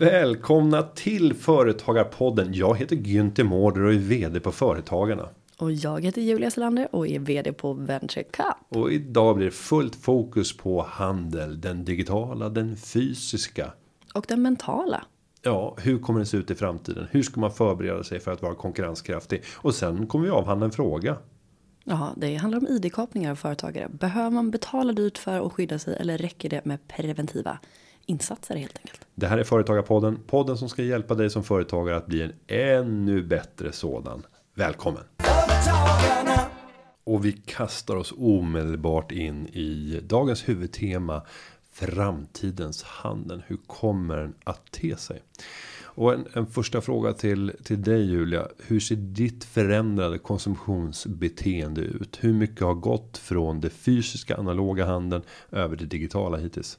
Välkomna till Företagarpodden. Jag heter Günther Mårder och är vd på Företagarna. Och jag heter Julia Selander och är vd på Venture Cup. Och idag blir det fullt fokus på handel, den digitala, den fysiska. Och den mentala. Ja, hur kommer det se ut i framtiden? Hur ska man förbereda sig för att vara konkurrenskraftig? Och sen kommer vi avhandla en fråga. Ja, det handlar om id-kapningar av företagare. Behöver man betala dyrt för att skydda sig eller räcker det med preventiva insatser helt enkelt? Det här är Företagarpodden, podden som ska hjälpa dig som företagare att bli en ännu bättre sådan. Välkommen! Och vi kastar oss omedelbart in i dagens huvudtema framtidens handel. Hur kommer den att te sig? Och en, en första fråga till till dig Julia. Hur ser ditt förändrade konsumtionsbeteende ut? Hur mycket har gått från det fysiska analoga handeln över det digitala hittills?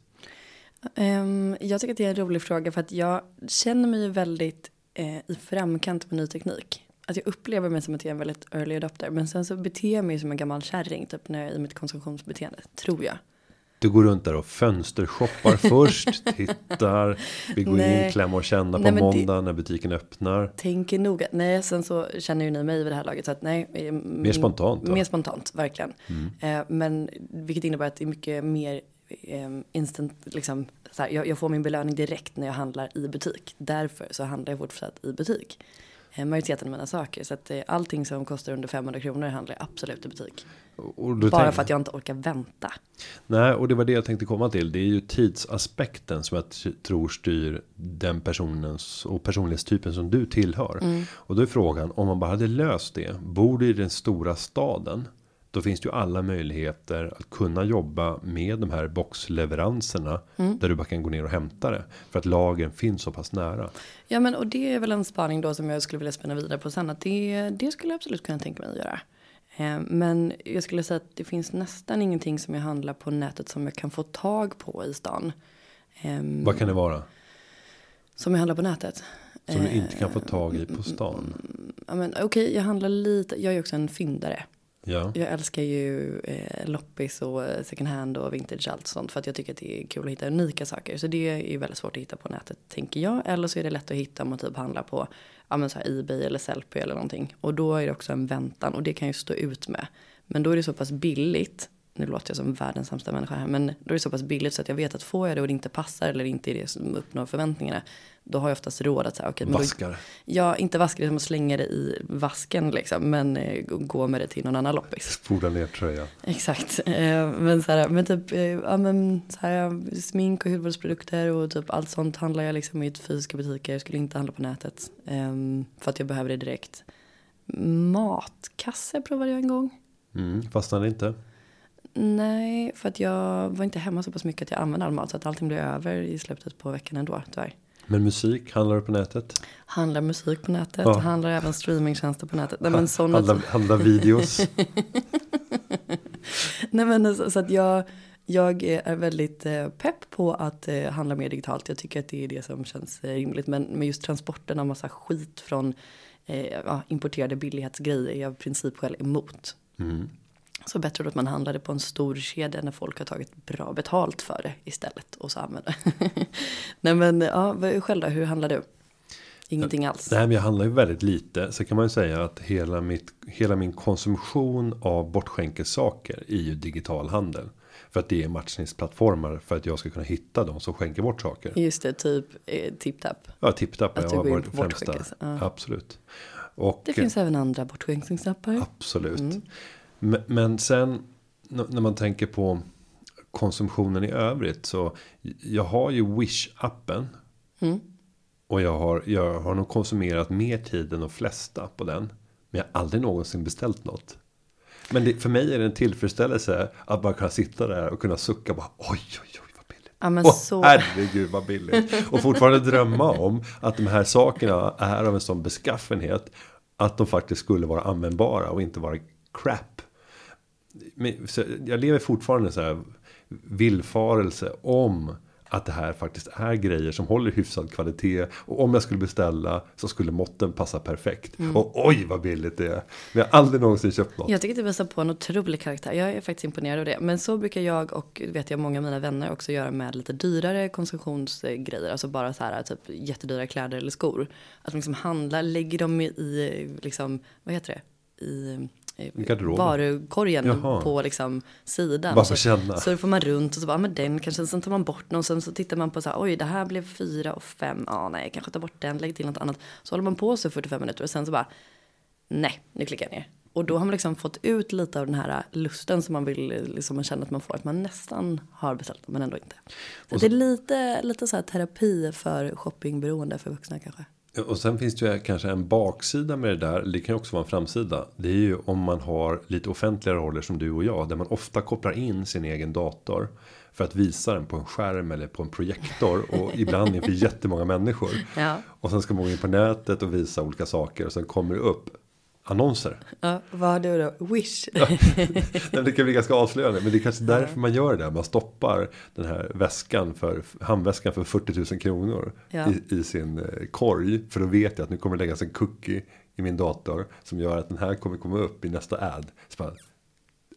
Um, jag tycker att det är en rolig fråga för att jag känner mig ju väldigt eh, i framkant med ny teknik. Att jag upplever mig som att jag är en väldigt early adopter. Men sen så beter jag mig som en gammal kärring typ när jag i mitt konsumtionsbeteende. Tror jag. Du går runt där och fönstershoppar först, tittar, vi går Nej. in, klämma och känna på nej, måndag det, när butiken öppnar. Tänker noga. Nej, sen så känner ju ni mig vid det här laget så att nej. Eh, mer spontant. Mer spontant, verkligen. Mm. Eh, men vilket innebär att det är mycket mer instant, liksom, så här, jag, jag, får min belöning direkt när jag handlar i butik. Därför så handlar jag fortsatt i butik. Eh, majoriteten av mina saker. Så att eh, allting som kostar under 500 kronor handlar jag absolut i butik. Bara tänk... för att jag inte orkar vänta. Nej, och det var det jag tänkte komma till. Det är ju tidsaspekten som jag tror styr den personens och personlighetstypen som du tillhör. Mm. Och då är frågan om man bara hade löst det. Bor du i den stora staden? Då finns det ju alla möjligheter att kunna jobba med de här boxleveranserna. Mm. Där du bara kan gå ner och hämta det. För att lagen finns så pass nära. Ja men och det är väl en spaning då som jag skulle vilja spänna vidare på sen. Att det, det skulle jag absolut kunna tänka mig att göra. Eh, men jag skulle säga att det finns nästan ingenting som jag handlar på nätet som jag kan få tag på i stan. Ehm, Vad kan det vara? Som jag handlar på nätet. Som du inte kan få tag i på stan? Ja, men okej, okay, jag handlar lite. Jag är också en fyndare. Ja. Jag älskar ju eh, loppis och eh, second hand och vintage och allt sånt för att jag tycker att det är kul att hitta unika saker. Så det är ju väldigt svårt att hitta på nätet tänker jag. Eller så är det lätt att hitta om man typ handlar på ja, men så här Ebay eller Sellpy eller någonting. Och då är det också en väntan och det kan ju stå ut med. Men då är det så pass billigt nu låter jag som världens sämsta människa här, men då är det så pass billigt så att jag vet att får jag det och det inte passar eller inte är det som uppnår förväntningarna, då har jag oftast råd att säga okej. Okay, vaskar? ja, inte vaskar det som att slänga det i vasken liksom, men eh, gå med det till någon annan loppis. Spola ner tröjan. Exakt, eh, men så här, men typ, eh, ja men så här, smink och hudvårdsprodukter och typ allt sånt handlar jag liksom i fysiska butiker, jag skulle inte handla på nätet, eh, för att jag behöver det direkt. Matkasse provade jag en gång. Mm, fastnade inte? Nej, för att jag var inte hemma så pass mycket att jag använde all mat. Så att allting blev över i slutet på veckan ändå, tyvärr. Men musik, handlar du på nätet? Handlar musik på nätet, ja. handlar även streamingtjänster på nätet. Nej, men såna handlar, handlar videos? Nej men så, så, att jag, jag är väldigt eh, pepp på att eh, handla mer digitalt. Jag tycker att det är det som känns eh, rimligt. Men med just transporten av massa skit från eh, importerade billighetsgrejer är jag i princip själv emot. Mm. Så bättre då att man handlar det på en stor kedja när folk har tagit bra betalt för det istället. Och så använder Nej men ja, själv då, hur handlar du? Ingenting alls. Nej men jag handlar ju väldigt lite. Så kan man ju säga att hela, mitt, hela min konsumtion av bortskänkessaker är ju digital handel. För att det är matchningsplattformar för att jag ska kunna hitta de som skänker bort saker. Just det, typ eh, TipTap. Ja, TipTap har varit främsta. Ja. Absolut. Och, det finns även andra bortskänkningsappar. Absolut. Mm. Men sen när man tänker på konsumtionen i övrigt så jag har ju Wish appen. Mm. Och jag har, jag har nog konsumerat mer tid än de flesta på den. Men jag har aldrig någonsin beställt något. Men det, för mig är det en tillfredsställelse att bara kunna sitta där och kunna sucka bara oj oj oj vad billigt. Ja, men Åh, så... herregud vad billigt. Och fortfarande drömma om att de här sakerna är av en sån beskaffenhet att de faktiskt skulle vara användbara och inte vara crap jag lever fortfarande så här villfarelse om att det här faktiskt är grejer som håller hyfsad kvalitet. Och om jag skulle beställa så skulle måtten passa perfekt. Mm. Och oj vad billigt det är. Vi har aldrig någonsin köpt något. Jag tycker att det visar på en otrolig karaktär. Jag är faktiskt imponerad av det. Men så brukar jag och vet jag många av mina vänner också göra med lite dyrare konsumtionsgrejer. Alltså bara så här typ jättedyra kläder eller skor. Att man liksom handlar, lägger dem i, liksom, vad heter det? I Garderoben. varukorgen Jaha. på liksom sidan. Bara för så, känna. så får man runt och så bara, men den kanske, sen tar man bort någon, sen så tittar man på så här, oj det här blev fyra och fem, ja nej, kanske ta bort den, lägg till något annat. Så håller man på så 45 minuter och sen så bara, nej, nu klickar jag ner. Och då har man liksom fått ut lite av den här lusten som man vill, liksom man känner att man får, att man nästan har beställt men ändå inte. Så, det är lite, lite så här terapi för shoppingberoende för vuxna kanske. Och sen finns det ju kanske en baksida med det där. Det kan ju också vara en framsida. Det är ju om man har lite offentliga roller som du och jag. Där man ofta kopplar in sin egen dator. För att visa den på en skärm eller på en projektor. Och ibland inför jättemånga människor. Ja. Och sen ska man gå in på nätet och visa olika saker. Och sen kommer det upp annonser. Ja, vad har du då? Wish? Det kan bli ganska avslöjande. Men det är kanske därför man gör det. Man stoppar den här väskan för handväskan för 40 000 kronor. Ja. I, I sin eh, korg. För då vet jag att nu kommer det läggas en cookie i min dator. Som gör att den här kommer komma upp i nästa ad. Så bara,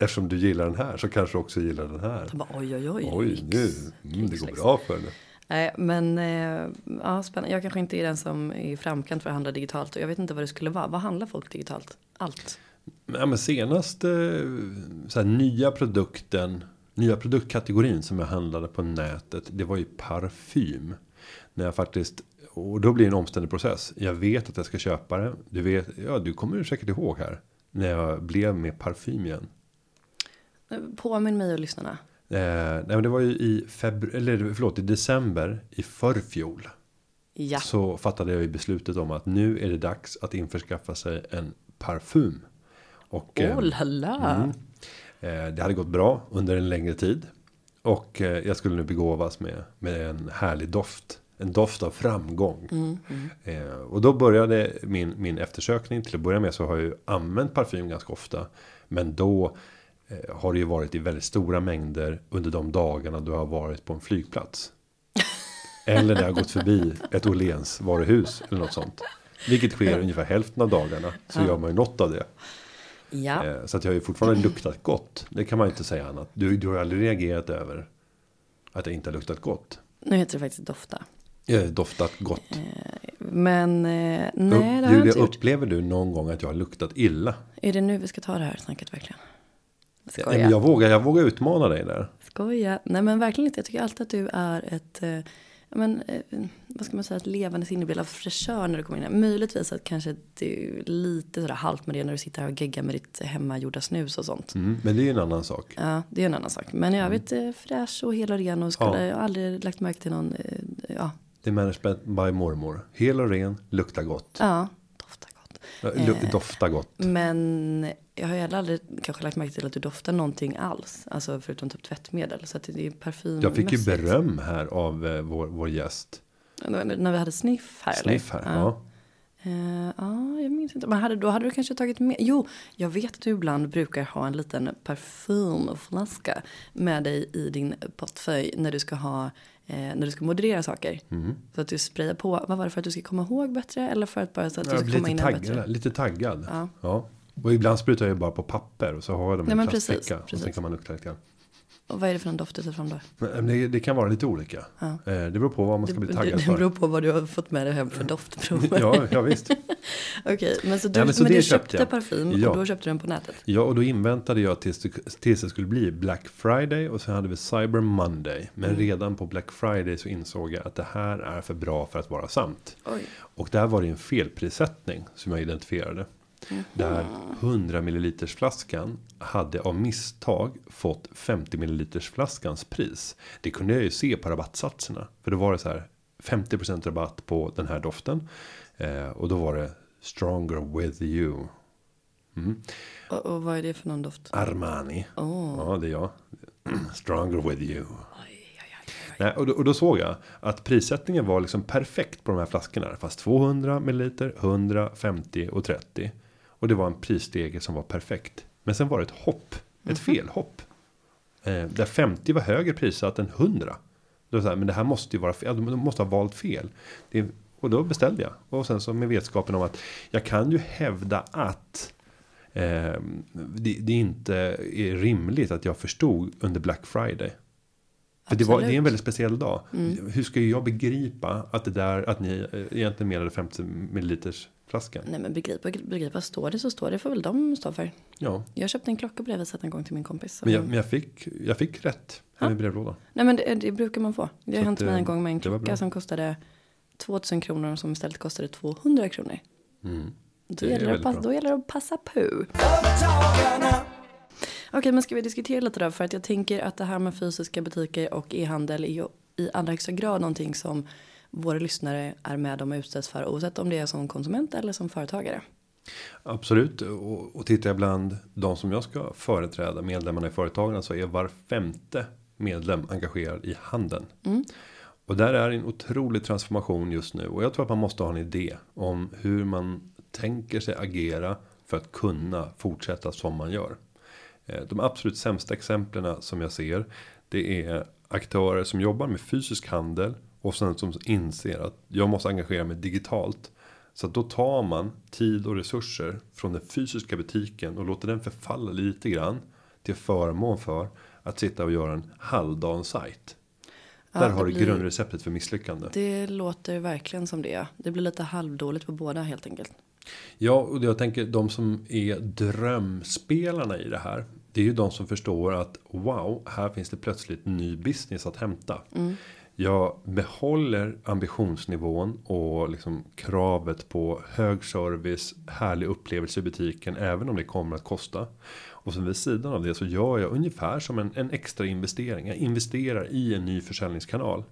eftersom du gillar den här så kanske du också gillar den här. Bara, oj, oj, oj. Oj, nu. Mm, det går bra för henne. Nej, men eh, ja, spännande. Jag kanske inte är den som är i framkant för att handla digitalt. Och jag vet inte vad det skulle vara. Vad handlar folk digitalt? Allt. Ja, men senaste så här, nya produkten. Nya produktkategorin som jag handlade på nätet. Det var ju parfym. När jag faktiskt. Och då blir det en omständig process. Jag vet att jag ska köpa det. Du vet. Ja du kommer säkert ihåg här. När jag blev med parfym igen. Eh, Påminn mig och lyssnarna. Eh, nej men det var ju i februari. Eller förlåt i december. I förfjol. Ja. Så fattade jag ju beslutet om att nu är det dags att införskaffa sig en parfym. Och, Oh la la. Mm. Eh, Det hade gått bra under en längre tid. Och jag skulle nu begåvas med, med en härlig doft. En doft av framgång. Mm, mm. Eh, och då började min, min eftersökning. Till att börja med så har jag ju använt parfym ganska ofta. Men då har det ju varit i väldigt stora mängder under de dagarna du har varit på en flygplats. Eller när jag har gått förbi ett Åhléns varuhus eller något sånt. Vilket sker ungefär hälften av dagarna. Så Ja. gör man ju något av det. Ja. Eh, Så att jag har ju fortfarande luktat gott. Det kan man inte säga annat. Du, du har aldrig reagerat över att jag inte har luktat gott. Nu heter det faktiskt dofta. Har doftat gott. Men eh, nej, det har jag inte gjort. upplever du någon gång att jag har luktat illa? Är det nu vi ska ta det här snacket verkligen? Skoja. jag, vågar, jag vågar utmana dig där. Skoja. Nej men verkligen inte. Jag tycker alltid att du är ett, eh, men, eh, vad ska man säga, ett levande sinnebild av fräschör när du kommer in här. Möjligtvis att kanske är lite sådär halt med det när du sitter här och geggar med ditt hemmagjorda snus och sånt. Mm, men det är ju en annan sak. Ja, det är en annan sak. Men i övrigt eh, fräsch och hel och ren och skulle, Ja. jag har aldrig lagt märke till någon, eh, ja, Det är management by mormor. Hel och ren, luktar gott. ja, doftar gott. Ja, lu- Eh. Doftar gott. Men jag har heller aldrig kanske lagt märke till att du doftar någonting alls. Alltså förutom typ tvättmedel. Så att det är parfym. Jag fick ju beröm här av eh, vår, vår gäst. När vi hade sniff här Sniff här. eller? Ja. Ja, jag minns inte. Men hade, då hade du kanske tagit med. Jo, jag vet att du ibland brukar ha en liten parfymflaska med dig i din portfölj när du ska ha när du ska moderera saker. Mm. Så att du sprayar på. Vad var det för att du ska komma ihåg bättre eller för att bara så att du ska komma in taggad. bättre? Lite taggad. Ja. Ja. Och ibland sprutar jag bara på papper. Och så har jag dem i en plastficka. Och sen kan man grann. Och vad är det för en doft du tar fram då? Men det, det kan vara lite olika. Ja. Eh, Det beror på vad man ska Det, bli det, taggad det för. beror på vad du har fått med dig hem för doftprover. Ja, ja visst. Okej, men så du, Nej, men så men det du köpte köpte jag. parfym Ja. och då köpte du den på nätet? Ja, och då inväntade jag tills det, tills det skulle bli Black Friday och sen hade vi Cyber Monday. Men Mm. redan på Black Friday så insåg jag att det här är för bra för att vara sant. Oj. Och där var det en felprissättning som jag identifierade. Där 100 milliliters flaskan hade av misstag fått 50 milliliters flaskans pris. Det kunde jag ju se på rabattsatserna. För då var det så här 50% rabatt på den här doften. Eh, och då var det Stronger with you. Mm. Och, och vad är det för någon doft? Armani. Åh. Ja, det är jag. Stronger with you. Oj. Nej, och, då, och då såg jag att prissättningen var liksom perfekt på de här flaskorna. Fast 200 ml, 100, 50 och 30. Och det var en prisstege som var perfekt. Men sen var det ett hopp. Ett felhopp. Eh, där 50 var högre prissatt än 100. Då så här, men det här måste ju vara fel. De måste ha valt fel. Det och då beställde jag. Och sen så med vetskapen om att jag kan ju hävda att eh, det, det inte är rimligt att jag förstod under Black Friday. För det, var, det är en väldigt speciell dag. Mm. Hur ska jag begripa att det där att ni egentligen menade 50 milliliters flaskan? Nej men begripa, begripa står det så står det får väl de stå för. Ja. Jag köpte en klocka på det viset en gång till min kompis. Men jag, men jag, fick, jag fick rätt här i brevlådan. Nej men det, det, brukar man få. Det har hänt mig en gång med en klocka som kostade 2000 kronor och som istället kostade 200 kronor. Mm. Då, gäller det, passa, då gäller det att passa på. Okej, men ska vi diskutera lite då? För att jag tänker att det här med fysiska butiker och e-handel är ju i allra högsta grad någonting som våra lyssnare är med om och utsätts för oavsett om det är som konsument eller som företagare. Absolut och, och tittar jag bland de som jag ska företräda medlemmarna i företagen så är var femte medlem engagerad i handeln. Mm. Och där är en otrolig transformation just nu och jag tror att man måste ha en idé om hur man tänker sig agera för att kunna fortsätta som man gör. Eh, de absolut sämsta exemplen som jag ser. Det är aktörer som jobbar med fysisk handel. Och sen som inser att jag måste engagera mig digitalt. Så då tar man tid och resurser från den fysiska butiken och låter den förfalla lite grann. Till förmån för att sitta och göra en halvdan sajt. Ja, Där har du grundreceptet för misslyckande. Det låter verkligen som det. Det blir lite halvdåligt på båda helt enkelt. Ja, och jag tänker de som är drömspelarna i det här. Det är ju de som förstår att wow, här finns det plötsligt ny business att hämta. Mm. Jag behåller ambitionsnivån och liksom kravet på hög service, härlig upplevelse i butiken, även om det kommer att kosta. Och sen vid sidan av det så gör jag ungefär som en, en extra investering. Jag investerar i en ny försäljningskanal.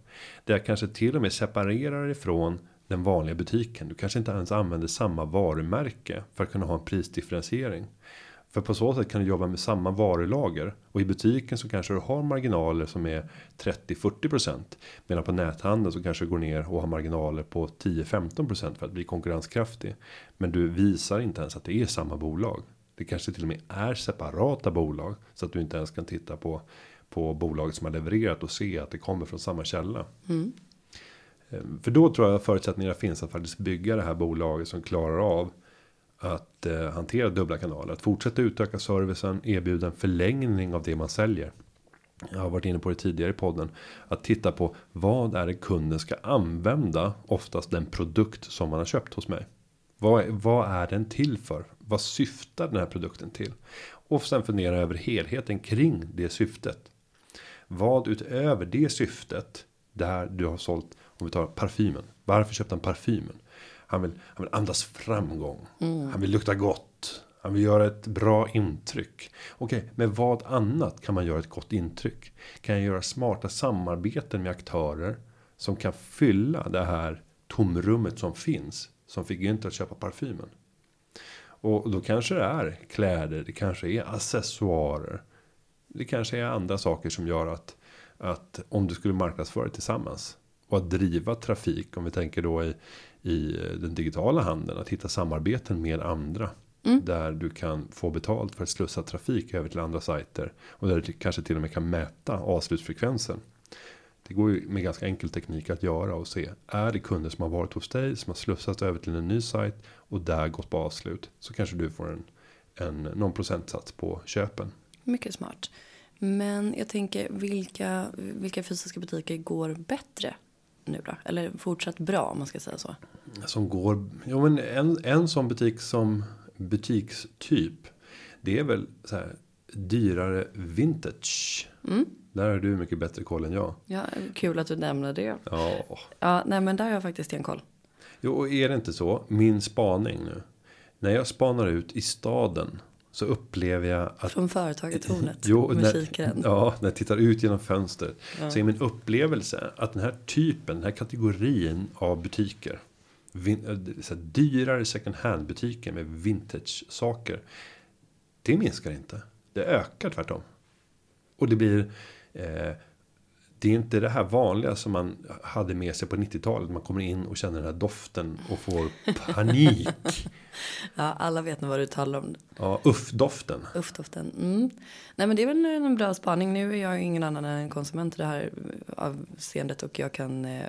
Där jag kanske till och med separerar ifrån den vanliga butiken. Du kanske inte ens använder samma varumärke för att kunna ha en prisdifferentiering. För på så sätt kan du jobba med samma varulager och i butiken så kanske du har marginaler som är 30-40% medan på näthandeln så kanske du går ner och har marginaler på 10-15% för att bli konkurrenskraftig. Men du visar inte ens att det är samma bolag. Det kanske till och med är separata bolag så att du inte ens kan titta på på bolaget som har levererat och se att det kommer från samma källa. Mm. Ehm, för då tror jag förutsättningarna finns att faktiskt bygga det här bolaget som klarar av att eh, hantera dubbla kanaler, att fortsätta utöka servicen, erbjuda en förlängning av det man säljer. Jag har varit inne på det tidigare i podden. Att titta på vad är det kunden ska använda. Oftast den produkt som man har köpt hos mig. Vad, vad är den till för? Vad syftar den här produkten till? Och sen fundera över helheten kring det syftet. Vad utöver det syftet. Där du har sålt. Om vi tar parfymen. Varför köpte han parfymen? Han vill, han vill andas framgång. Mm. Han vill lukta gott. Han vill göra ett bra intryck. Okej, okay, men vad annat kan man göra ett gott intryck? Kan jag göra smarta samarbeten med aktörer som kan fylla det här tomrummet som finns som fick inte att köpa parfymen. Och då kanske det är kläder, det kanske är accessoarer. Det kanske är andra saker som gör att att om du skulle marknadsföra tillsammans och att driva trafik om vi tänker då i i den digitala handeln att hitta samarbeten med andra. Mm. Där du kan få betalt för att slussa trafik över till andra sajter. Och där du kanske till och med kan mäta avslutsfrekvensen. Det går ju med ganska enkel teknik att göra och se. Är det kunder som har varit hos dig som har slussat över till en ny sajt. Och där gått på avslut. Så kanske du får en, en någon procentsats på köpen. Mycket smart. Men jag tänker vilka, vilka fysiska butiker går bättre nu då? Eller fortsatt bra om man ska säga så. Som går, jo men en, en sån butik som butikstyp. Det är väl så här dyrare vintage. Mm. Där har du mycket bättre koll än jag. Ja, kul att du nämner det. Ja. Ja, nej men där har jag faktiskt en koll. Jo, och är det inte så? Min spaning nu. När jag spanar ut i staden så upplever jag att. Från företaget Hornet. Jo, när, ja, när jag tittar ut genom fönstret. Ja. Så är min upplevelse att den här typen, den här kategorin av butiker. Vin, eh, så här, dyrare second hand butiker med vintage saker. Det minskar inte. Det ökar tvärtom. Och det blir. Eh, det är inte det här vanliga som man hade med sig på 90-talet. Man kommer in och känner den här doften och får panik. ja, alla vet nog vad du talar om. Ja, uff-doften. Uff-doften. Mm. Nej, men det är väl en bra spaning. Nu är jag ingen annan än en konsument i det här avseendet och jag kan eh,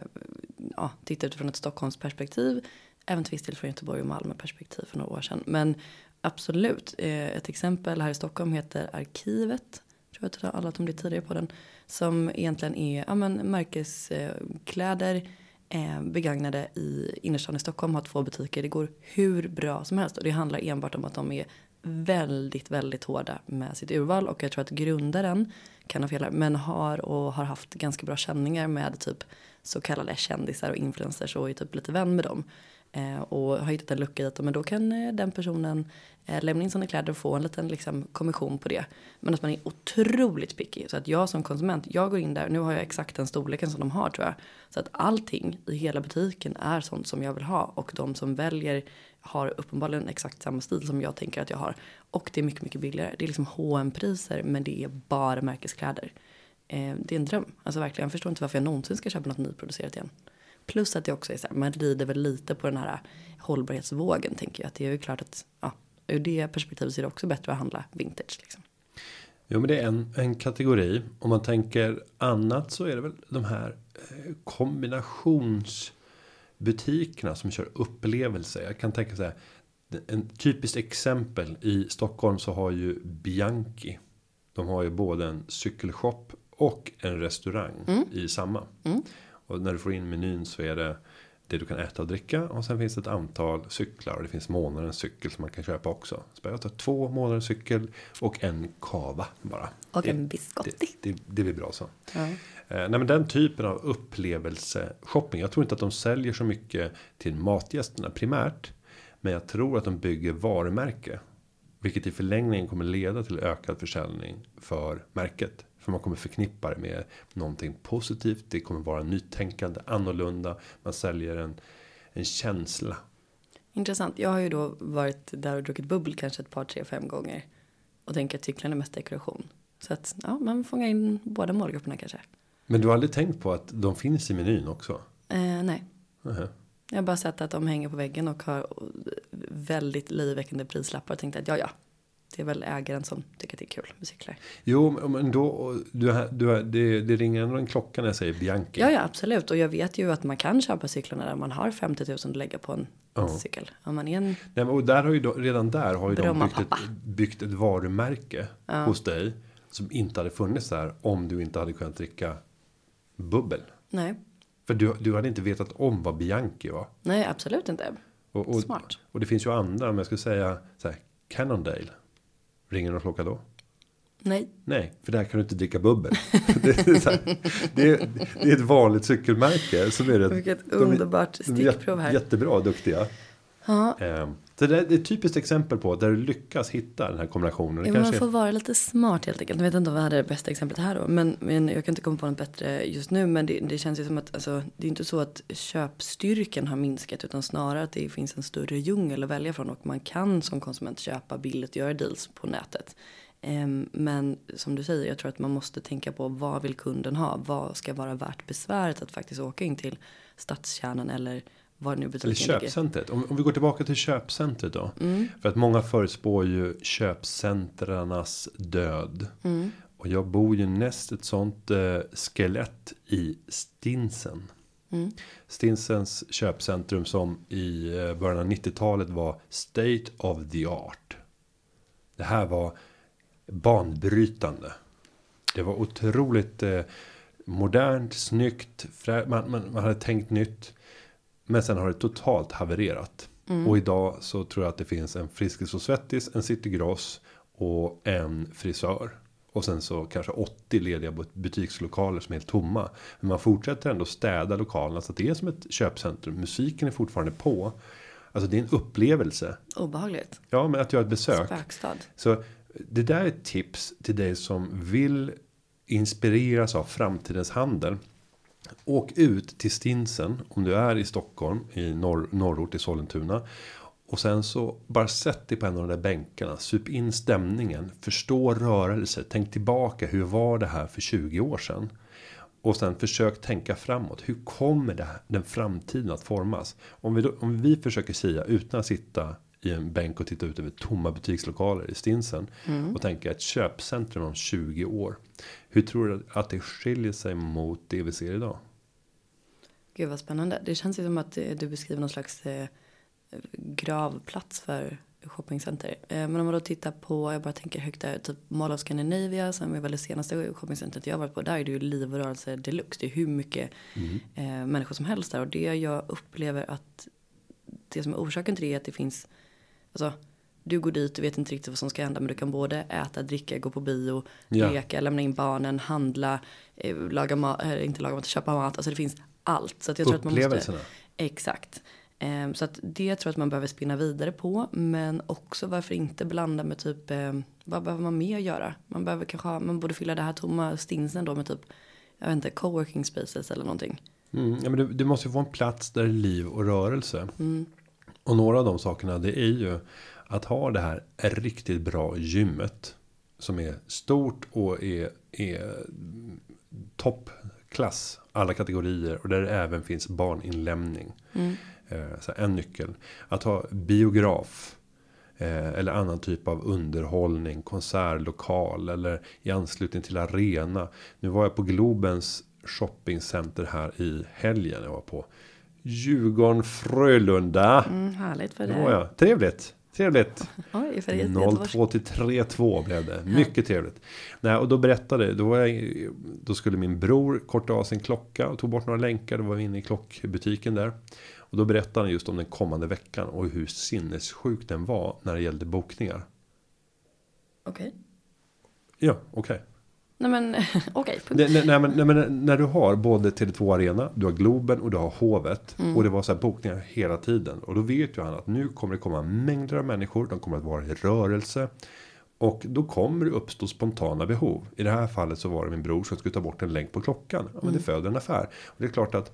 ja, titta utifrån ett Stockholmsperspektiv. Även till viss del från Göteborg och Malmö perspektiv för några år sedan. Men absolut, eh, ett exempel här i Stockholm heter Arkivet. Jag tror att alla att de blir tidigare på den. Som egentligen är ja, men, märkeskläder eh, begagnade i innerstan i Stockholm. Har två butiker. Det går hur bra som helst. Och det handlar enbart om att de är väldigt, väldigt hårda med sitt urval. Och jag tror att grundaren kan ha fel men har och har haft ganska bra känningar med typ så kallade kändisar och influencers och är typ lite vän med dem. Eh, och har hittat en lucka i att Men då kan eh, den personen eh, lämna in sina kläder och få en liten liksom, kommission på det. Men att man är otroligt picky. Så att jag som konsument, jag går in där, nu har jag exakt den storleken som de har tror jag. Så att allting i hela butiken är sånt som jag vill ha. Och de som väljer har uppenbarligen exakt samma stil som jag tänker att jag har. Och det är mycket, mycket billigare. Det är liksom hm priser men det är bara märkeskläder. Eh, det är en dröm. Alltså verkligen, jag förstår inte varför jag någonsin ska köpa något nyproducerat igen. Plus att det också är så här, man rider väl lite på den här hållbarhetsvågen tänker jag. Att det är ju klart att ja, ur det perspektivet så är det också bättre att handla vintage. Liksom. Jo men det är en, en kategori. Om man tänker annat så är det väl de här eh, kombinationsbutikerna som kör upplevelser. Jag kan tänka så här. En typiskt exempel i Stockholm så har ju Bianchi. De har ju både en cykelshop och en restaurang mm. i samma. Mm. Och när du får in menyn så är det det du kan äta och dricka. Och sen finns det ett antal cyklar. Och det finns månadens cykel som man kan köpa också. Så jag tar två månadens cykel och en kava bara. Och det, en biscotti. Det, det, det, blir bra så. Ja. Eh, nej men den typen av upplevelse-shopping. Jag tror inte att de säljer så mycket till matgästerna primärt. Men jag tror att de bygger varumärke. Vilket i förlängningen kommer leda till ökad försäljning för märket. För man kommer förknippa det med någonting positivt. Det kommer vara nytänkande, annorlunda. Man säljer en, en känsla. Intressant. Jag har ju då varit där och druckit bubbel kanske ett par, tre, fem gånger. Och tänker att cyklarna är mest dekoration. Så att ja, man fångar in båda målgrupperna kanske. Men du har aldrig tänkt på att de finns i menyn också? Eh, nej. Uh -huh. Jag har bara sett att de hänger på väggen och har väldigt löjeväckande prislappar och tänkte att ja, ja, det är väl ägaren som tycker att det är kul med cyklar. Jo, men då, du, du, det, det ringer ändå en klocka när jag säger Bianchi. Ja, ja, absolut. Och jag vet ju att man kan köpa cyklarna där man har 50 000 att lägga på en ja. cykel. Om man är en Nej, och där har ju redan där har ju de byggt ett, byggt ett varumärke ja. hos dig. Som inte hade funnits där om du inte hade kunnat dricka bubbel. Nej. För du, du hade inte vetat om vad Bianchi var. Nej, absolut inte. Och, och, Smart. Och det finns ju andra, om jag skulle säga så här, Cannondale. Ringer någon klocka då? Nej. Nej, för där kan du inte dricka bubbel. det, är här, det, är, det, är ett vanligt cykelmärke. Som är det, Vilket underbart stickprov här. Jättebra, duktiga. Ja. Ehm, så det är ett typiskt exempel på där du lyckas hitta den här kombinationen. Ja, man får vara lite smart helt enkelt. Jag vet inte om vi hade det bästa exemplet här då. Men, men jag kan inte komma på något bättre just nu. Men det, det känns ju som att alltså, det är inte så att köpstyrkan har minskat. Utan snarare att det finns en större djungel att välja från. Och man kan som konsument köpa billigt och göra deals på nätet. Um, men som du säger, jag tror att man måste tänka på vad vill kunden ha? Vad ska vara värt besväret att faktiskt åka in till stadskärnan eller var nu Eller köpcentret. Om, om, vi går tillbaka till köpcentret då. Mm. För att många förutspår ju köpcentrarnas död. Mm. Och jag bor ju näst ett sånt eh, skelett i Stinsen. Mm. Stinsens köpcentrum som i eh, början av 90-talet var State of the Art. Det här var banbrytande. Det var otroligt eh, modernt, snyggt, man, man, man hade tänkt nytt. Men sen har det totalt havererat. Mm. Och idag så tror jag att det finns en Friskis och Svettis, en Citygross och en frisör. Och sen så kanske 80 lediga butikslokaler som är helt tomma. Men man fortsätter ändå städa lokalerna så att det är som ett köpcentrum. Musiken är fortfarande på. Alltså det är en upplevelse. Obehagligt. Ja, men att göra ett besök. Spökstad. Så det där är ett tips till dig som vill inspireras av framtidens handel. Åk ut till Stinsen om du är i Stockholm i norr, norrort i Sollentuna. Och sen så bara sätt dig på en av de där bänkarna. Sup in stämningen. Förstå rörelser. Tänk tillbaka. Hur var det här för 20 år sedan? Och sen försök tänka framåt. Hur kommer det den framtiden att formas? Om vi, då, om vi försöker säga utan att sitta i en bänk och titta ut över tomma butikslokaler i Stinsen. Och tänka ett köpcentrum om 20 år. Hur tror du att det skiljer sig mot det vi ser idag? Gud vad spännande. Det känns ju som att eh, du beskriver någon slags eh, gravplats för shoppingcenter. Eh, men om man då tittar på, jag bara tänker högt där, typ Mall of Scandinavia som är väl det senaste shoppingcentret jag varit på. Där är det ju liv och rörelse deluxe. Det är hur mycket eh, människor som helst där. Och det jag upplever att det som är orsaken till det är att det finns, alltså du går dit, du vet inte riktigt vad som ska hända men du kan både äta, dricka, gå på bio, Ja. leka, lämna in barnen, handla, eh, laga mat, äh, inte laga mat, köpa mat. Alltså det finns allt. Så jag tror att man måste. Exakt. Ehm, så att det tror jag att man behöver spinna vidare på. Men också varför inte blanda med typ, eh, vad behöver man mer göra? Man behöver kanske ha, man borde fylla det här tomma stinsen då med typ, jag vet inte, coworking spaces eller någonting. Mm, ja, men du, du måste ju få en plats där det är liv och rörelse. Och några av de sakerna det är ju att ha det här riktigt bra gymmet. Som är stort och är, är toppklass. Alla kategorier och där det även finns barninlämning. Eh, så en nyckel. Att ha biograf. Eh, eller annan typ av underhållning, konsertlokal eller i anslutning till arena. Nu var jag på Globens shoppingcenter här i helgen. Jag var på Djurgården Frölunda. Mm, härligt för var jag. Trevligt. Trevligt. Oj, för det är Göteborgs- 02 till 32 blev det. Mycket trevligt. Nej, och då berättade, då, jag, då skulle min bror korta av sin klocka och tog bort några länkar. Då var vi inne i klockbutiken där. Och då berättade han just om den kommande veckan och hur sinnessjuk den var när det gällde bokningar. Okej. Ja, okej. Nej men okej, punkt. Nej, nej, nej, men, när du har både Tele2 Arena, du har Globen och du har Hovet. Och det var så här bokningar hela tiden. Och då vet ju han att nu kommer det komma mängder av människor. De kommer att vara i rörelse. Och då kommer det uppstå spontana behov. I det här fallet så var det min bror som skulle ta bort en länk på klockan. Ja, men det föder en affär. Och det är klart att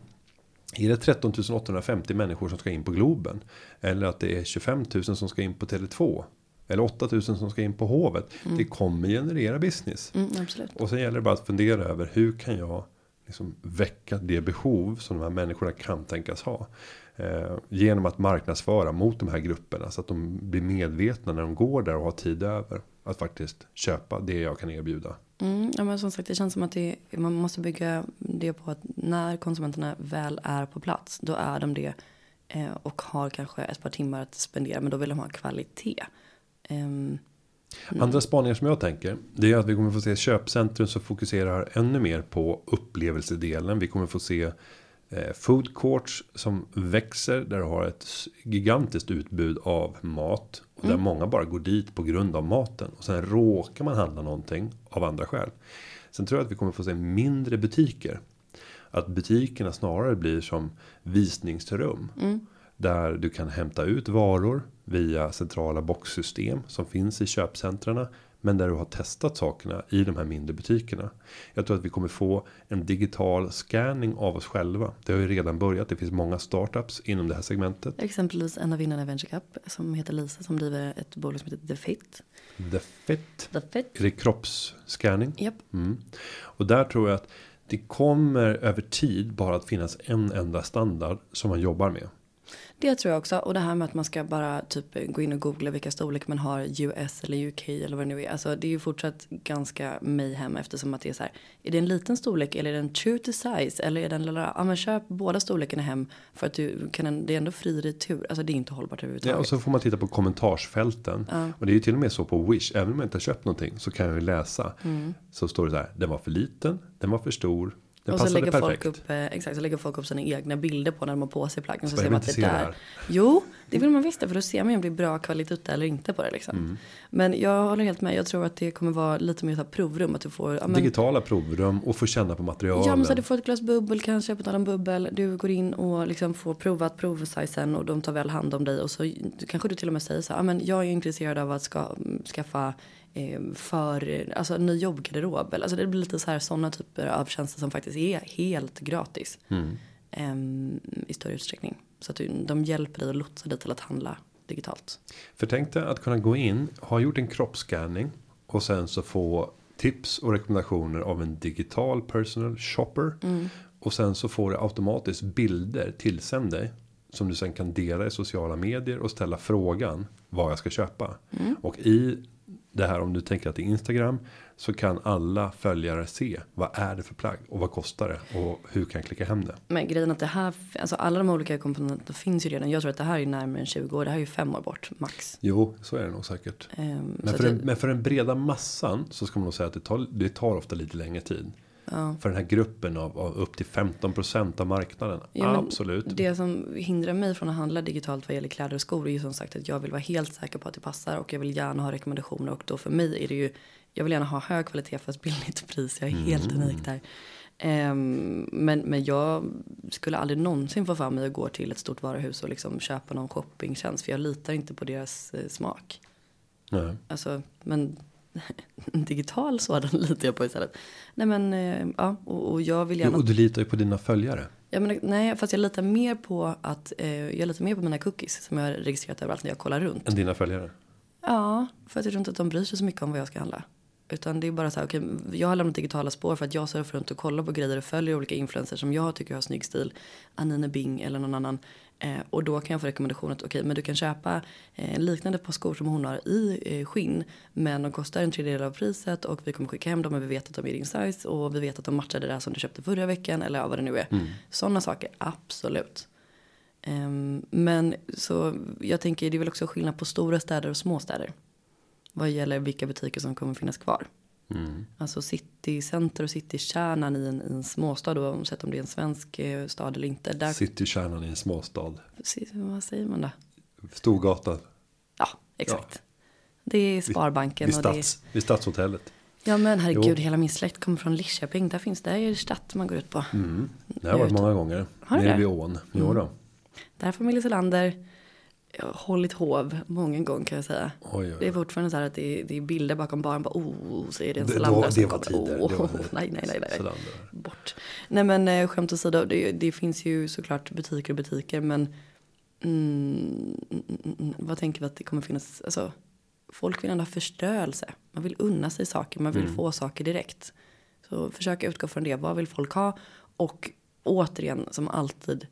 är det 13 850 människor som ska in på Globen? Eller att det är 25 000 som ska in på Tele2? Eller 8 000 som ska in på Hovet? Det kommer generera business. Mm. Och sen gäller det bara att fundera över hur kan jag liksom väcka det behov som de här människorna kan tänkas ha. Eh, genom att marknadsföra mot de här grupperna så att de blir medvetna när de går där och har tid över. Att faktiskt köpa det jag kan erbjuda. Mm, ja, men som sagt, det känns som att det, man måste bygga det på att när konsumenterna väl är på plats, då är de det eh, och har kanske ett par timmar att spendera, men då vill de ha kvalitet. Ehm, Andra spaningar som jag tänker. Det är att vi kommer få se köpcentrum som fokuserar ännu mer på upplevelsedelen. Vi kommer få se eh, food courts som växer. Där du har ett gigantiskt utbud av mat. Och där många bara går dit på grund av maten. Och sen råkar man handla någonting av andra skäl. Sen tror jag att vi kommer få se mindre butiker. Att butikerna snarare blir som visningsrum. Där du kan hämta ut varor via centrala boxsystem som finns i köpcentrarna. Men där du har testat sakerna i de här mindre butikerna. Jag tror att vi kommer få en digital scanning av oss själva. Det har ju redan börjat. Det finns många startups inom det här segmentet. exempelvis en av vinnarna i Venture Cup som heter Lisa som driver ett bolag som heter The Fit. The Fit. The Fit. Är det kroppsscanning? Japp. Mm. Och där tror jag att det kommer över tid bara att finnas en enda standard som man jobbar med. Det tror jag också. Och det här med att man ska bara typ gå in och googla vilka storlek man har US eller UK eller vad det nu är. Alltså det är ju fortsatt ganska mayhem eftersom att det är så här. Är det en liten storlek eller är det en true to size eller är den lilla. Ja men köp båda storlekarna hem för att du kan det är ändå fri retur. Alltså det är inte hållbart Ja, överhuvudtaget. och så får man titta på kommentarsfälten. Och det är ju till och med så på Wish. Även om jag inte har köpt någonting så kan jag ju läsa. Så står det så här. Den var för liten. Den var för stor. Den och så lägger perfekt. folk upp, eh, exakt, så lägger folk upp sina egna bilder på när de har på sig plaggen. Så Ska ser man att det där. Jo, det vill man visst för då ser man ju om det är bra kvalitet eller inte på det liksom. Mm. Men jag håller helt med, jag tror att det kommer vara lite mer så provrum. Att du får, ja, men, Digitala provrum och få känna på materialen. Ja men så du får ett glas bubbel kanske på tal om bubbel. Du går in och liksom får provat provsizen och de tar väl hand om dig. Och så kanske du till och med säger så här, ja, men jag är intresserad av att ska, skaffa för, alltså en ny jobbgarderob. Alltså det blir lite så här sådana typer av tjänster som faktiskt är helt gratis. Em, I större utsträckning. Så att de hjälper dig att lotsa dig till att handla digitalt. För tänk dig att kunna gå in, ha gjort en kroppsscanning och sen så få tips och rekommendationer av en digital personal shopper. Och sen så får du automatiskt bilder tillsänd dig. Som du sen kan dela i sociala medier och ställa frågan vad jag ska köpa. Och i det här om du tänker att det är Instagram. Så kan alla följare se vad är det för plagg och vad kostar det och hur kan jag klicka hem det. Men grejen att det här, alltså alla de olika komponenterna finns ju redan. Jag tror att det här är närmare än 20 år. Det här är ju fem år bort max. Jo, så är det nog säkert. Ehm, Men för, det- men för den breda massan så ska man nog säga att det tar, det tar ofta lite längre tid. Ja. För den här gruppen av, av upp till 15% av marknaden. Ja, Absolut. Det som hindrar mig från att handla digitalt vad gäller kläder och skor är ju som sagt att jag vill vara helt säker på att det passar och jag vill gärna ha rekommendationer och då för mig är det ju jag vill gärna ha hög kvalitet fast billigt pris. Jag är helt Mm. unik där. Ehm, men, men jag skulle aldrig någonsin få för mig att gå till ett stort varuhus och liksom köpa någon shoppingtjänst för jag litar inte på deras eh, smak. Nej. Alltså, men en digital sådan litar jag på istället. Nej men, eh, ja, och, och jag vill Jo, gärna och du litar ju på dina följare. Ja, men, nej, fast jag litar mer på att eh, jag litar mer på mina cookies som jag har registrerat överallt när jag kollar runt. Än dina följare. Ja, för att jag tror inte att de bryr sig så mycket om vad jag ska handla. Utan det är bara så här, okej, jag har lämnat digitala spår för att jag surfar runt och kollar på grejer och följer olika influencers som jag tycker har snygg stil. Anine Bing eller någon annan. Eh, och då kan jag få rekommendation att okej, men du kan köpa eh, liknande par skor som hon har i eh, skinn. Men de kostar en tredjedel av priset och vi kommer skicka hem dem och vi vet att de är din size. Och vi vet att de matchar det där som du köpte förra veckan eller vad det nu är. Sådana saker, absolut. Ehm, men så jag tänker det är väl också skillnad på stora städer och små städer. Vad gäller vilka butiker som kommer finnas kvar. Mm. Alltså citycenter och citykärnan i en, i en småstad oavsett om det är en svensk eh, stad eller inte. Där, Citykärnan i en småstad. precis, vad säger man då? Storgatan. Ja, exakt. Det är Sparbanken Vid, och det är, stads, vid Stadshotellet. Ja men herregud, Jo. hela min släkt kommer från Lidköping. Där finns, det stadt man går ut på. Mm. Det har varit många gånger. Har du Nere vid ån. Jo då. Där har familjen Selander ja, hållit hov många gånger kan jag säga. Oj, oj, Det är oj. fortfarande så här att det är, det är bilder bakom baren. Bara, oh, så är det en Zalander som kommer. tider. Oh, var, nej, nej, nej, nej. Bort. Nej men eh, skämt åsido, det, det finns ju såklart butiker och butiker. Men mm, mm, mm, vad tänker vi att det kommer finnas? Alltså, folk vill ändå ha förstörelse. Man vill unna sig saker, man vill Mm. få saker direkt. Så försök utgå från det. Vad vill folk ha? Och återigen, som alltid,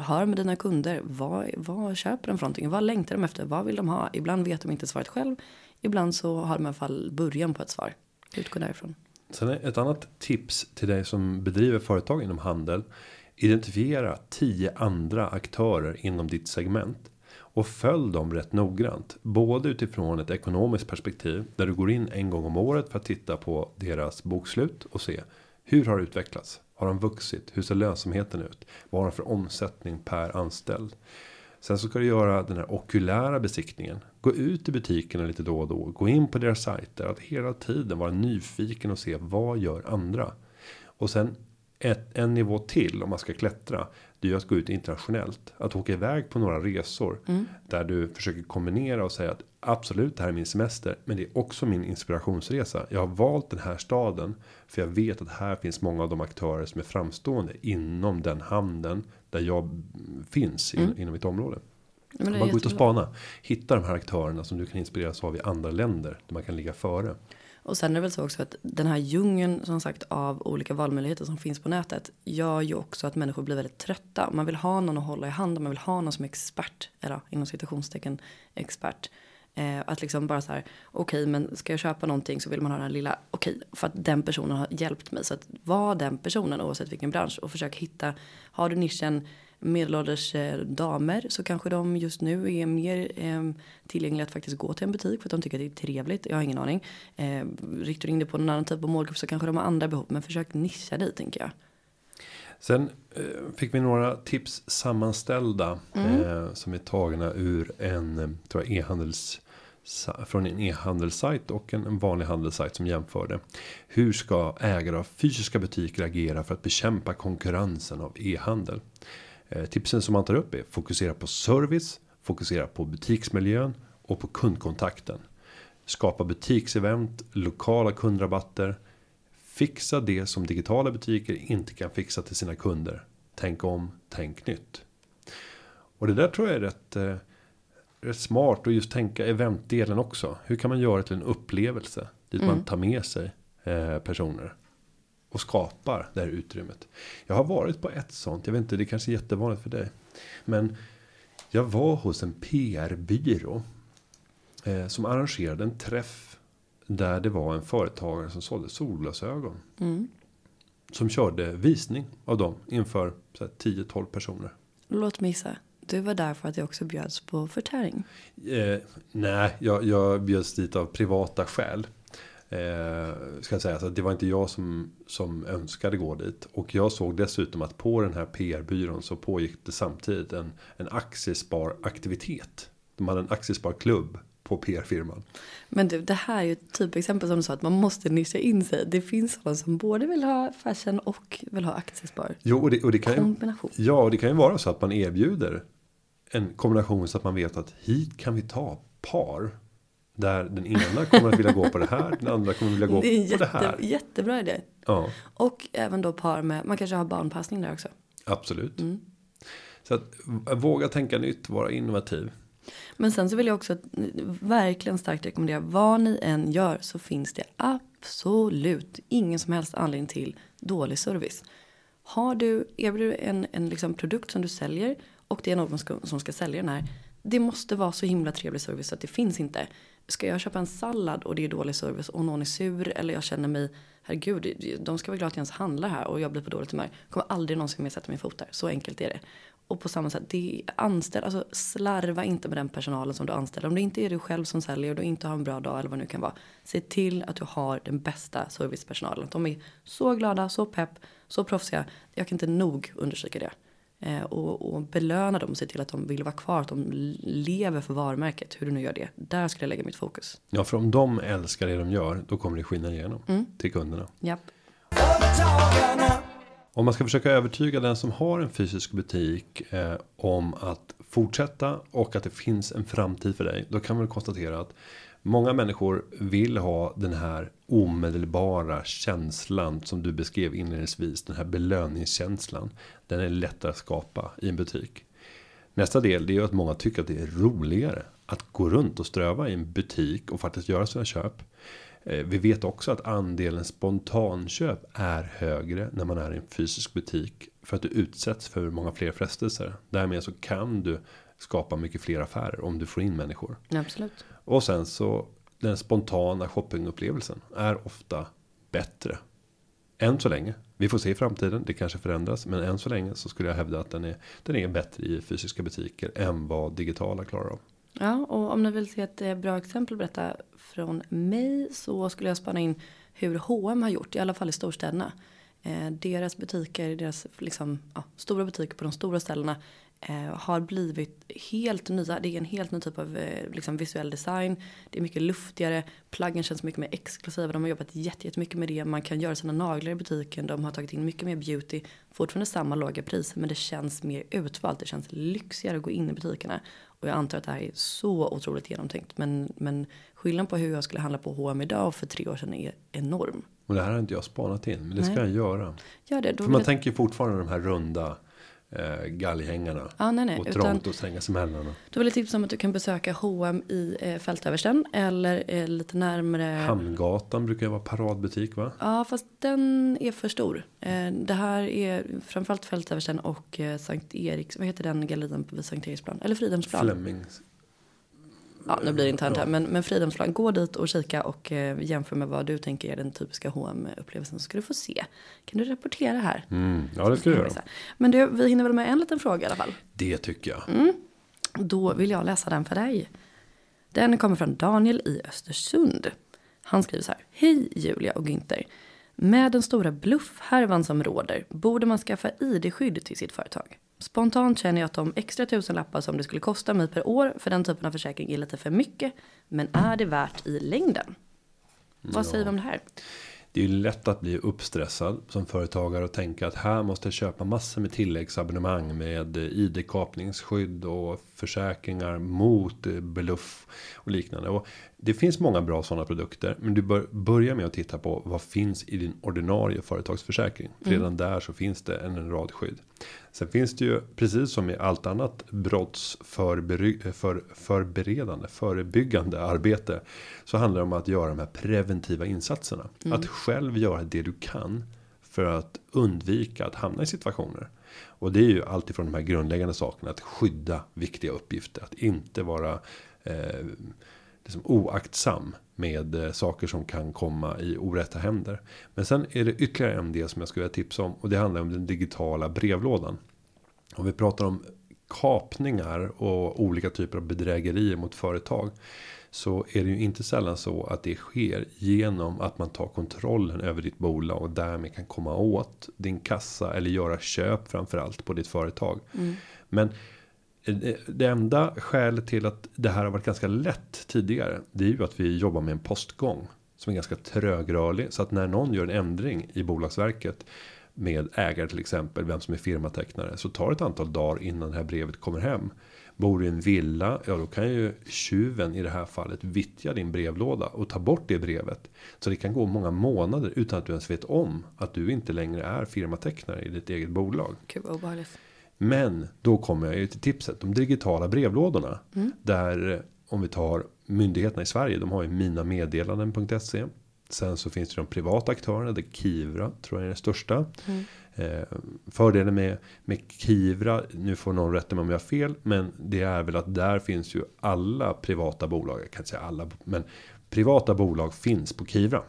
hör med dina kunder. Vad, vad köper de för någonting? Vad längtar de efter? Vad vill de ha? Ibland vet de inte svaret själv. Ibland så har de i alla fall början på ett svar. Utgå därifrån. Sen är ett annat tips till dig som bedriver företag inom handel. Identifiera tio andra aktörer inom ditt segment. Och följ dem rätt noggrant. Både utifrån ett ekonomiskt perspektiv. Där du går in en gång om året för att titta på deras bokslut. Och se hur har det utvecklats. Har de vuxit? Hur ser lönsamheten ut? Vad har de för omsättning per anställd? Sen så ska du göra den här okulära besiktningen. Gå ut i butikerna lite då och då. Gå in på deras sajter. Att hela tiden vara nyfiken och se vad gör andra. Och sen ett, en nivå till om man ska klättra. Det är att gå ut internationellt. Att åka iväg på några resor. Där du försöker kombinera och säga att absolut det här är min semester. Men det är också min inspirationsresa. Jag har valt den här staden. För jag vet att här finns många av de aktörer som är framstående inom den handeln. Där jag finns in, inom mitt område. Men det är Bara gå ut och spana. Hitta de här aktörerna som du kan inspireras av i andra länder. Där man kan ligga före. Och sen är det väl så också att den här djungeln som sagt av olika valmöjligheter som finns på nätet gör ju också att människor blir väldigt trötta. Man vill ha någon att hålla i handen, man vill ha någon som är expert, eller inom citationstecken expert. Eh, att liksom bara så här, okej men ska jag köpa någonting så vill man ha den här lilla, okej för att den personen har hjälpt mig. Så att var den personen oavsett vilken bransch och försök hitta, har du nischen medelålders eh, damer så kanske de just nu är mer eh, tillgängliga att faktiskt gå till en butik för att de tycker att det är trevligt. Jag har ingen aning. Eh, riktar du in det på någon annan typ av målgrupp så kanske de har andra behov. Men försök nischa dig tänker jag. Sen eh, fick vi några tips sammanställda. Eh, som är tagna ur en tror jag, e-handels från en e-handelssajt och en, en vanlig handelssajt som jämförde. Hur ska ägare av fysiska butiker agera för att bekämpa konkurrensen av e-handel? Eh, tipsen som man tar upp är fokusera på service, fokusera på butiksmiljön och på kundkontakten. Skapa butiksevent, lokala kundrabatter. Fixa det som digitala butiker inte kan fixa till sina kunder. Tänk om, tänk nytt. Och det där tror jag är rätt, eh, rätt smart och just tänka eventdelen också. Hur kan man göra det till en upplevelse? Dit man tar med sig eh, personer. Och skapar det här utrymmet. Jag har varit på ett sånt. Jag vet inte, det kanske är jättevanligt för dig. Men jag var hos en PR-byrå. Eh, som arrangerade en träff. Där det var en företagare som sålde solglasögon. Som körde visning av dem inför så här, 10-12 personer. Låt mig gissa. Du var där för att jag också bjöds på förtäring. Eh, nej, jag, jag bjöds dit av privata skäl. Eh, ska säga, så det var inte jag som, som önskade gå dit. Och jag såg dessutom att på den här PR-byrån så pågick det samtidigt en, en aktiesparaktivitet. De hade en aktiesparklubb på PR-firman. Men du, det här är ju ett typexempel som du sa att man måste nischa in sig. Det finns sådana som både vill ha fashion och vill ha aktiespar. Jo, och det, och det kan ju, Kombination. ja, och det kan ju vara så att man erbjuder en kombination så att man vet att hit kan vi ta par. Där den ena kommer att vilja gå på det här, den andra kommer att vilja gå Det en på det jätte, här. jättebra idé. Ja, Och även då par med, man kanske har barnpassning där också. absolut. Mm. Så att våga tänka nytt, vara innovativ. Men sen så vill jag också verkligen starkt rekommendera vad ni än gör så finns det absolut ingen som helst anledning till dålig service. Har du, erbjuder du en, en liksom produkt som du säljer och det är någon som ska, som ska sälja den här. Det måste vara så himla trevlig service så att det finns inte. Ska jag köpa en sallad och det är dålig service och någon är sur eller jag känner mig, herregud, de ska vara glada att jag ens handlar här och jag blir på dåligt humör. Kommer aldrig någonsin mer sätta min fot där. Så enkelt är det. Och på samma sätt, det är anställ, alltså slarva inte med den personalen som du anställer. Om det inte är du själv som säljer och du inte har en bra dag eller vad det nu kan vara. Se till att du har den bästa servicepersonalen. De är så glada, så pepp, så proffsiga. Jag kan inte nog understryka det. Eh, och, och belöna dem och se till att de vill vara kvar, att de lever för varumärket. Hur du nu gör det. Där skulle jag lägga mitt fokus. Ja, för om de älskar det de gör, då kommer det skina igenom Mm. till kunderna. Japp. Om man ska försöka övertyga den som har en fysisk butik eh, om att fortsätta och att det finns en framtid för dig. Då kan man konstatera att många människor vill ha den här omedelbara känslan som du beskrev inledningsvis. Den här belöningskänslan. Den är lättare att skapa i en butik. Nästa del det är ju att många tycker att det är roligare att gå runt och ströva i en butik och faktiskt göra sina köp. Eh, vi vet också att andelen spontanköp är högre när man är i en fysisk butik. För att du utsätts för många fler frestelser. Därmed så kan du skapa mycket fler affärer om du får in människor. Absolut. Och sen så den spontana shoppingupplevelsen är ofta bättre. Än så länge. Vi får se i framtiden. Det kanske förändras. Men än så länge så skulle jag hävda att den är, den är bättre i fysiska butiker än vad digitala klarar av. Ja, och om ni vill se ett eh, bra exempel berätta från mig så skulle jag spana in hur H&M har gjort, i alla fall i storstäderna. Eh, deras butiker, deras liksom, ja, stora butiker på de stora ställena har blivit helt nya. Det är en helt ny typ av eh, liksom visuell design. Det är mycket luftigare, plaggen känns mycket mer exklusiva. De har jobbat jätte- jättemycket med det. Man kan göra sina naglar i butiken. De har tagit in mycket mer beauty. Fortfarande samma låga priser men det känns mer utvalt. Det känns lyxigare att gå in i butikerna. Och jag antar att det här är så otroligt genomtänkt. Men, men skillnaden på hur jag skulle handla på H&M idag och för tre år sedan är enorm. Och det här har inte jag spanat in. Men det ska Nej. jag göra. Gör det. För man jag- tänker fortfarande de här runda eh, galghängarna. Ja, nej, nej. och trångt och slängas emellan. och- då vill jag tipsa om att du kan besöka H&M i eh, Fältöversten. Eller eh, lite närmare. Hamngatan brukar ju vara paradbutik va? Ja, fast den är för stor. Eh, det här är framförallt Fältöversten och eh, Sankt Eriks, vad heter den gallerian vid Sankt Eriksplan? Eller Fridhemsplan. Flemings. Ja, nu blir det internt här. Men, men Fridhemsplan, gå dit och kika och eh, jämför med vad du tänker är den typiska hm upplevelsen så ska du få se. Kan du rapportera här? Mm, ja det ska jag göra. Men du, vi hinner väl med en liten fråga i alla fall. Det tycker jag. Mm. Då vill jag läsa den för dig. Den kommer från Daniel i Östersund. Han skriver så här. Hej Julia och Günther. Med den stora bluffhärvan som råder borde man skaffa ID-skydd till sitt företag. Spontant känner jag att de extra tusenlappar som det skulle kosta mig per år för den typen av försäkring är lite för mycket. Men är det värt i längden? Vad säger vi om det här? Det är ju lätt att bli uppstressad som företagare och tänka att här måste jag köpa massor med tilläggsabonnemang med ID-kapningsskydd och försäkringar mot eh, bluff och liknande. Och det finns många bra sådana produkter, men du bör börja med att titta på vad finns i din ordinarie företagsförsäkring. För Redan där så finns det en rad skydd. Sen finns det ju precis som i allt annat brottsförberedande förebyggande arbete så handlar det om att göra de här preventiva insatserna. Mm. Att själv göra det du kan för att undvika att hamna i situationer. Och det är ju alltifrån de här grundläggande sakerna att skydda viktiga uppgifter, att inte vara eh, liksom oaktsam med eh, saker som kan komma i orätta händer. Men sen är det ytterligare en del som jag skulle vilja tipsa om och det handlar om den digitala brevlådan. Om vi pratar om kapningar och olika typer av bedrägerier mot företag så är det ju inte sällan så att det sker genom att man tar kontrollen över ditt bolag och därmed kan komma åt din kassa eller göra köp framförallt på ditt företag. Mm. Men Eh, det enda skälet till att det här har varit ganska lätt tidigare. Det är ju att vi jobbar med en postgång som är ganska trögrörlig så att när någon gör en ändring i bolagsverket med ägare till exempel, vem som är firmatecknare, så tar det ett antal dagar innan det här brevet kommer hem. Bor du i en villa, ja då kan ju tjuven i det här fallet vittja din brevlåda och ta bort det brevet. Så det kan gå många månader utan att du ens vet om att du inte längre är firmatecknare i ditt eget bolag. Gud vad obehagligt. Men då kommer jag ju till tipset. De digitala brevlådorna. Mm. Där om vi tar myndigheterna i Sverige. De har ju minameddelanden.se. Sen så finns det de privata aktörerna. Där Kivra tror jag är den största. Mm. Eh, fördelen med, med Kivra, nu får någon rätta mig om jag har fel, men det är väl att där finns ju alla privata bolag, jag kan inte säga alla, men privata bolag finns på Kivra.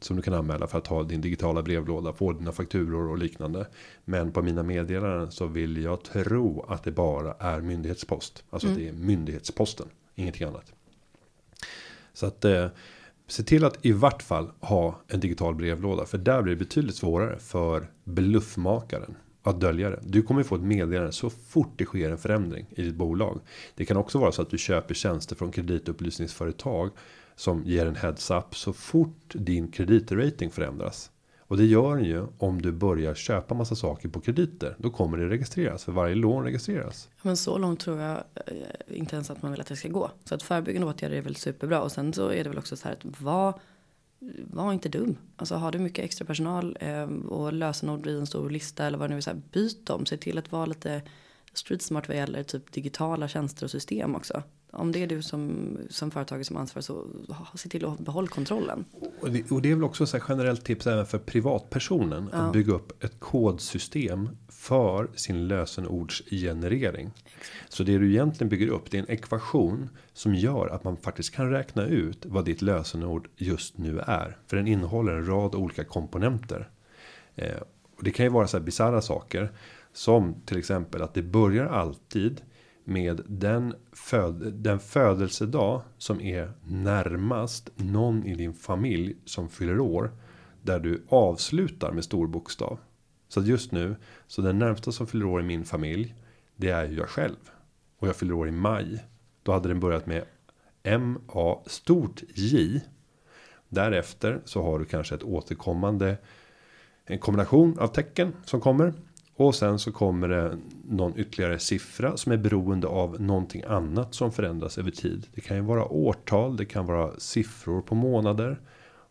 Som du kan anmäla för att ha din digitala brevlåda, få dina fakturor och liknande. Men på mina meddelanden så vill jag tro att det bara är myndighetspost. Alltså mm. att det är myndighetsposten, ingenting annat. Så att eh, Se till att i vart fall ha en digital brevlåda. För där blir det betydligt svårare för bluffmakaren. Att dölja det. Du kommer få ett meddelande så fort det sker en förändring i ditt bolag. Det kan också vara så att du köper tjänster från kreditupplysningsföretag. Som ger en heads up så fort din kreditrating förändras. Och det gör den ju om du börjar köpa massa saker på krediter. Då kommer det registreras för varje lån registreras. Men så långt tror jag eh, inte ens att man vill att det ska gå. Så att förebyggande åtgärder är väl superbra. Och sen så är det väl också så här att var, var inte dum. Alltså har du mycket extra personal eh, och lösenord i en stor lista eller vad det nu är. Så här, byt dem. Se till att vara lite street smart vad gäller typ digitala tjänster och system också om det är du som, som företag som ansvar så se till att behålla kontrollen. Och det, och det är väl också ett generellt tips även för privatpersonen. Ja. Att bygga upp ett kodsystem för sin lösenordsgenerering. Exakt. Så det du egentligen bygger upp det är en ekvation som gör att man faktiskt kan räkna ut vad ditt lösenord just nu är. För den innehåller en rad olika komponenter. Eh, och det kan ju vara så här bisarra saker. Som till exempel att det börjar alltid med den, föd den födelsedag som är närmast någon i din familj som fyller år. Där du avslutar med stor bokstav. Så just nu, så den närmsta som fyller år i min familj, det är ju jag själv. Och jag fyller år i maj. Då hade den börjat med MA stort J. Därefter så har du kanske ett återkommande en kombination av tecken som kommer. Och sen så kommer det någon ytterligare siffra som är beroende av någonting annat som förändras över tid. Det kan ju vara årtal, det kan vara siffror på månader.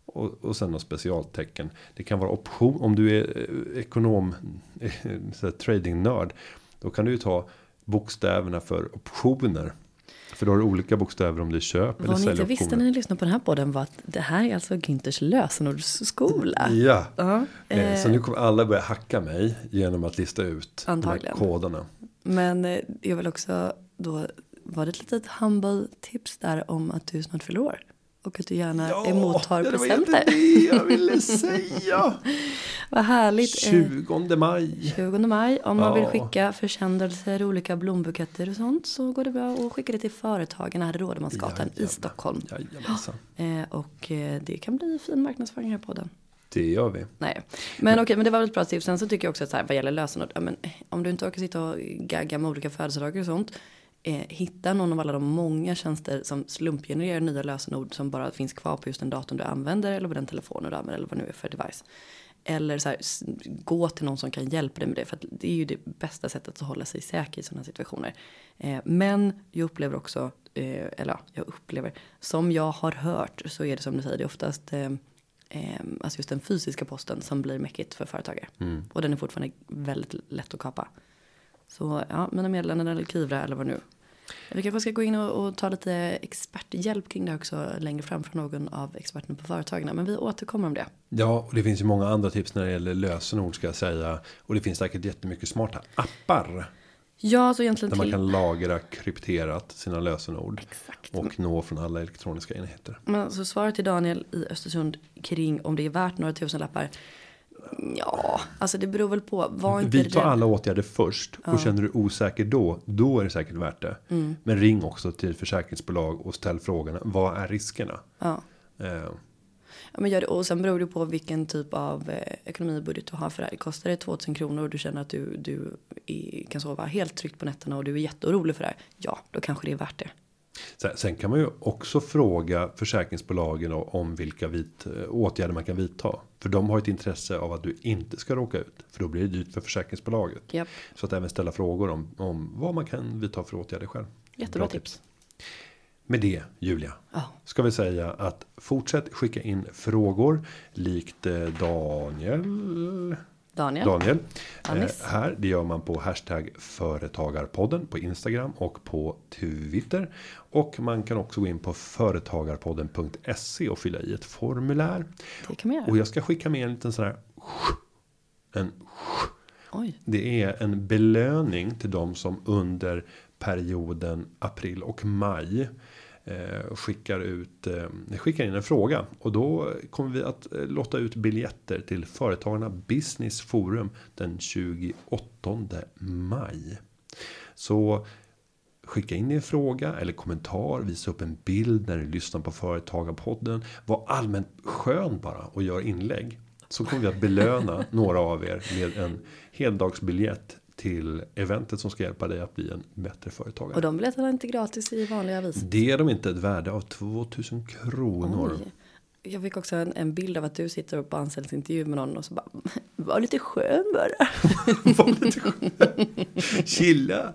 Och, och sen något specialtecken. Det kan vara option, om du är eh, ekonom, eh, trading nörd. Då kan du ju ta bokstäverna för optioner. För då har du olika bokstäver om det är köp eller sälj. Vad ni inte visste när ni lyssnade på den här podden var att det här är alltså Günthers lösenordsskola. Ja, uh -huh. så nu kommer alla börja hacka mig genom att lista ut Antagligen. de här koderna. Men eh, jag vill också då, var det ett litet humble tips där om att du snart fyller år? Och att du gärna ja, emottar ja, presenter. Ja, det var det jag ville säga. Vad härligt. 20 maj. 20 maj. Om man vill skicka försändelser, olika blombuketter och sånt så går det bra att skicka det till företagen här i Rådemansgatan i Stockholm. Jajamensan. Eh, och eh, det kan bli fin marknadsföring här på den. Det gör vi. Nej, men okej, okay, men det var väl ett bra tips. Sen så tycker jag också att så här, vad gäller lösenord, ja, men om du inte orkar sitta och gagga med olika födelsedagar och sånt eh, hitta någon av alla de många tjänster som slumpgenererar nya lösenord som bara finns kvar på just den datorn du använder eller på den telefonen du använder eller vad nu är för device. Eller så här, gå till någon som kan hjälpa dig med det för det är ju det bästa sättet att hålla sig säker i sådana situationer. Eh, men jag upplever också, eh, eller ja, jag upplever, som jag har hört så är det som du säger, det är oftast eh alltså just den fysiska posten som blir mäckigt för företagare. Mm. Och den är fortfarande väldigt lätt att kapa. Så ja, mina meddelanden eller Kivra eller vad nu. Vi kanske ska gå in och, och, ta lite experthjälp kring det också längre fram från någon av experterna på företagen. Men vi återkommer om det. Ja, och det finns ju många andra tips när det gäller lösenord ska jag säga. Och det finns säkert jättemycket smarta appar. Ja, så egentligen Där man kan lagra krypterat sina lösenord. Exakt. Och nå från alla elektroniska enheter. Men så svaret till Daniel i Östersund kring om det är värt några tusenlappar. Ja, alltså det beror väl på. Var inte Vidta rädd. alla åtgärder först. Och känner du osäker då. Då är det säkert värt det. Mm. Men ring också till försäkringsbolag och ställ frågorna. Vad är riskerna? Ja. Eh, Ja, men gör det. Och sen beror det på vilken typ av eh, ekonomibudget du har för det här. Kostar det 2000 kronor och du känner att du, du är, kan sova helt tryggt på nätterna och du är jätteorolig för det här. Ja, då kanske det är värt det. Sen, sen kan man ju också fråga försäkringsbolagen om vilka vit, eh, åtgärder man kan vidta. För de har ett intresse av att du inte ska råka ut. För då blir det dyrt för försäkringsbolaget. Japp. Så att även ställa frågor om, om vad man kan vidta för åtgärder själv. Jättebra Bra tips. Med det Julia. Ja. Ska vi säga att fortsätt skicka in frågor. Likt eh, Daniel. Daniel. Daniel. Anis. Eh, här, det gör man på hashtag företagarpodden på Instagram och på Twitter. Och man kan också gå in på företagarpodden.se och fylla i ett formulär. Det kan man göra. Och jag ska skicka med en liten sån här. En, Oj. det är en belöning till de som under perioden april och maj Eh, skickar ut eh, skickar in en fråga och då kommer vi att eh, lotta ut biljetter till företagarna Business Forum den 28 maj. Så skicka in din fråga eller kommentar, visa upp en bild när du lyssnar på Företagarpodden. Var allmänt skön bara och gör inlägg. Så kommer vi att belöna några av er med en heldagsbiljett till eventet som ska hjälpa dig att bli en bättre företagare. Och de biljetterna är inte gratis i vanliga vis. Det är de inte ett värde av 2000 kronor. Oj. Jag fick också en, en bild av att du sitter på anställningsintervju med någon och så bara var lite skön bara. Var lite skön. Chilla.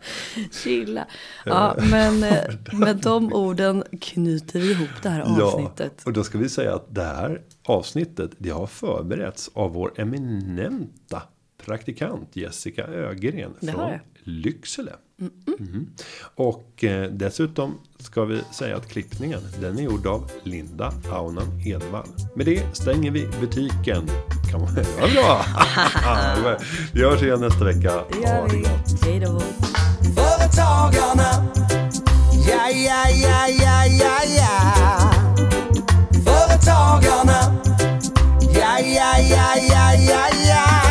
Chilla. Ja, men eh, med de orden knyter vi ihop det här avsnittet. Ja, och då ska vi säga att det här avsnittet det har förberetts av vår eminenta praktikant Jessica Ögren från. Lycksele. Mhm. Och eh, dessutom ska vi säga att klippningen den är gjord av Linda Aunan Edvall. Med det stänger vi butiken. Kan man ja, bra. vi hörs igen nästa vecka. Det gör Ha det vi. gott. Hej då. Företagarna. Ja, ja, ja, ja, ja, ja. Företagarna. Ja, ja, ja, ja, ja, ja.